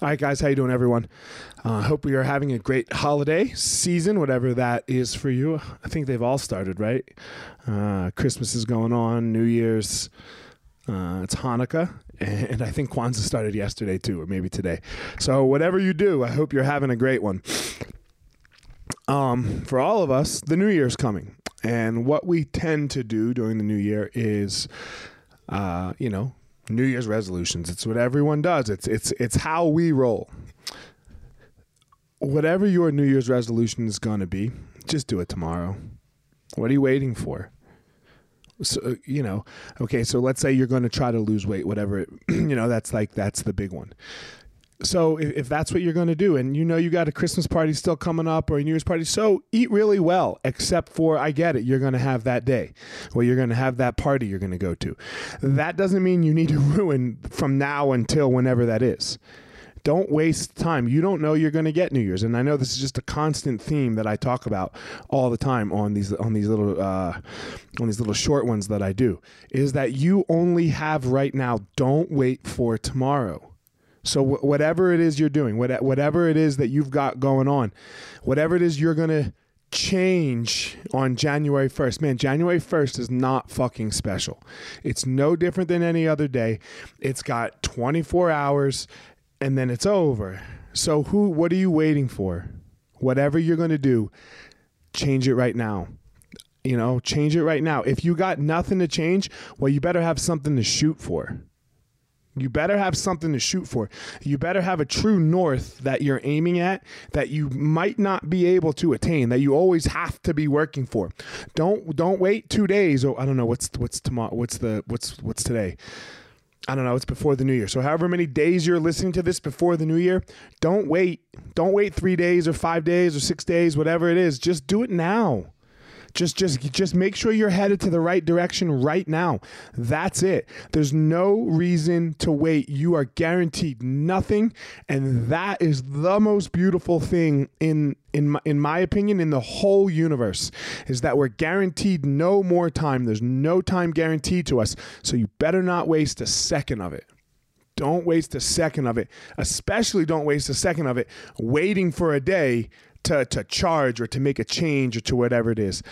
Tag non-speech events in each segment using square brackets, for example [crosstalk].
All right, guys, how you doing, everyone? I uh, hope we are having a great holiday season, whatever that is for you. I think they've all started, right? Uh, Christmas is going on, New Year's, uh, it's Hanukkah, [laughs] and I think Kwanzaa started yesterday too, or maybe today. So whatever you do, I hope you're having a great one. Um, for all of us, the New Year's coming, and what we tend to do during the New Year is, uh, you know, New Year's resolutions. It's what everyone does. It's it's it's how we roll. Whatever your New Year's resolution is going to be, just do it tomorrow. What are you waiting for? So, uh, you know, okay, so let's say you're going to try to lose weight, whatever it, [clears throat] you know, that's like that's the big one so if, if, that's what you're going to do and you know you got a christmas party still coming up or a new year's party so eat really well except for i get it you're going to have that day. Or you're going to have that party you're going to go to. That doesn't mean you need to [laughs] ruin from now until whenever that is. Don't waste time. You don't know you're going to get new year's and i know this is just a constant theme that i talk about all the time on these on these little uh, on these little short ones that i do is that you only have right now. Don't wait for tomorrow so whatever it is you're doing, whatever it is that you've got going on, whatever it is you're gonna change on January 1st. Man, January 1st is not fucking special. It's no different than any other day. It's got 24 hours and then it's over. So who what are you waiting for? Whatever you're going to do, change it right now. You know, change it right now. If you got nothing to change, well you better have something to shoot for. You better have something to shoot for. You better have a true north that you're aiming at that you might not be able to attain that you always have to be working for. Don't don't wait 2 days or I don't know what's what's tomorrow what's the what's what's today. I don't know, it's before the new year. So however many days you're listening to this before the new year, don't wait. Don't wait 3 days or 5 days or 6 days, whatever it is. Just do it now. Just just just make sure you're headed to the right direction right now. That's it. There's no reason to wait. You are guaranteed nothing and that is the most beautiful thing in in my, in my opinion in the whole universe is that we're guaranteed no more time. There's no time guaranteed to us. So you better not waste a second of it. Don't waste a second of it. Especially don't waste a second of it waiting for a day to, to charge or to make a change or to whatever it is.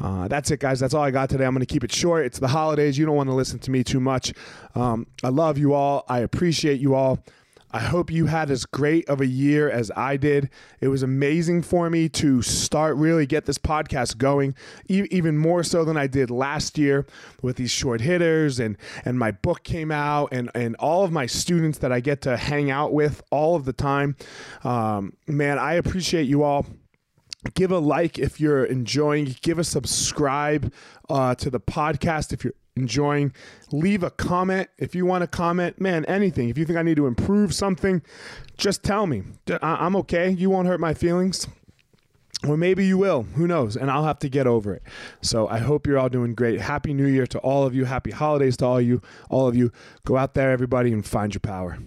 Uh, that's it, guys. That's all I got today. I'm going to keep it short. It's the holidays. You don't want to listen to me too much. Um, I love you all. I appreciate you all. I hope you had as great of a year as I did. It was amazing for me to start really get this podcast going, e- even more so than I did last year with these short hitters and and my book came out and and all of my students that I get to hang out with all of the time. Um, man, I appreciate you all give a like if you're enjoying give a subscribe uh, to the podcast if you're enjoying. Leave a comment if you want to comment. Man, anything. If you think I need to improve something, just tell me. I'm okay. You won't hurt my feelings. Or maybe you will. Who knows? And I'll have to get over it. So I hope you're all doing great. Happy New Year to all of you. Happy holidays to all you, all of you. Go out there, everybody, and find your power.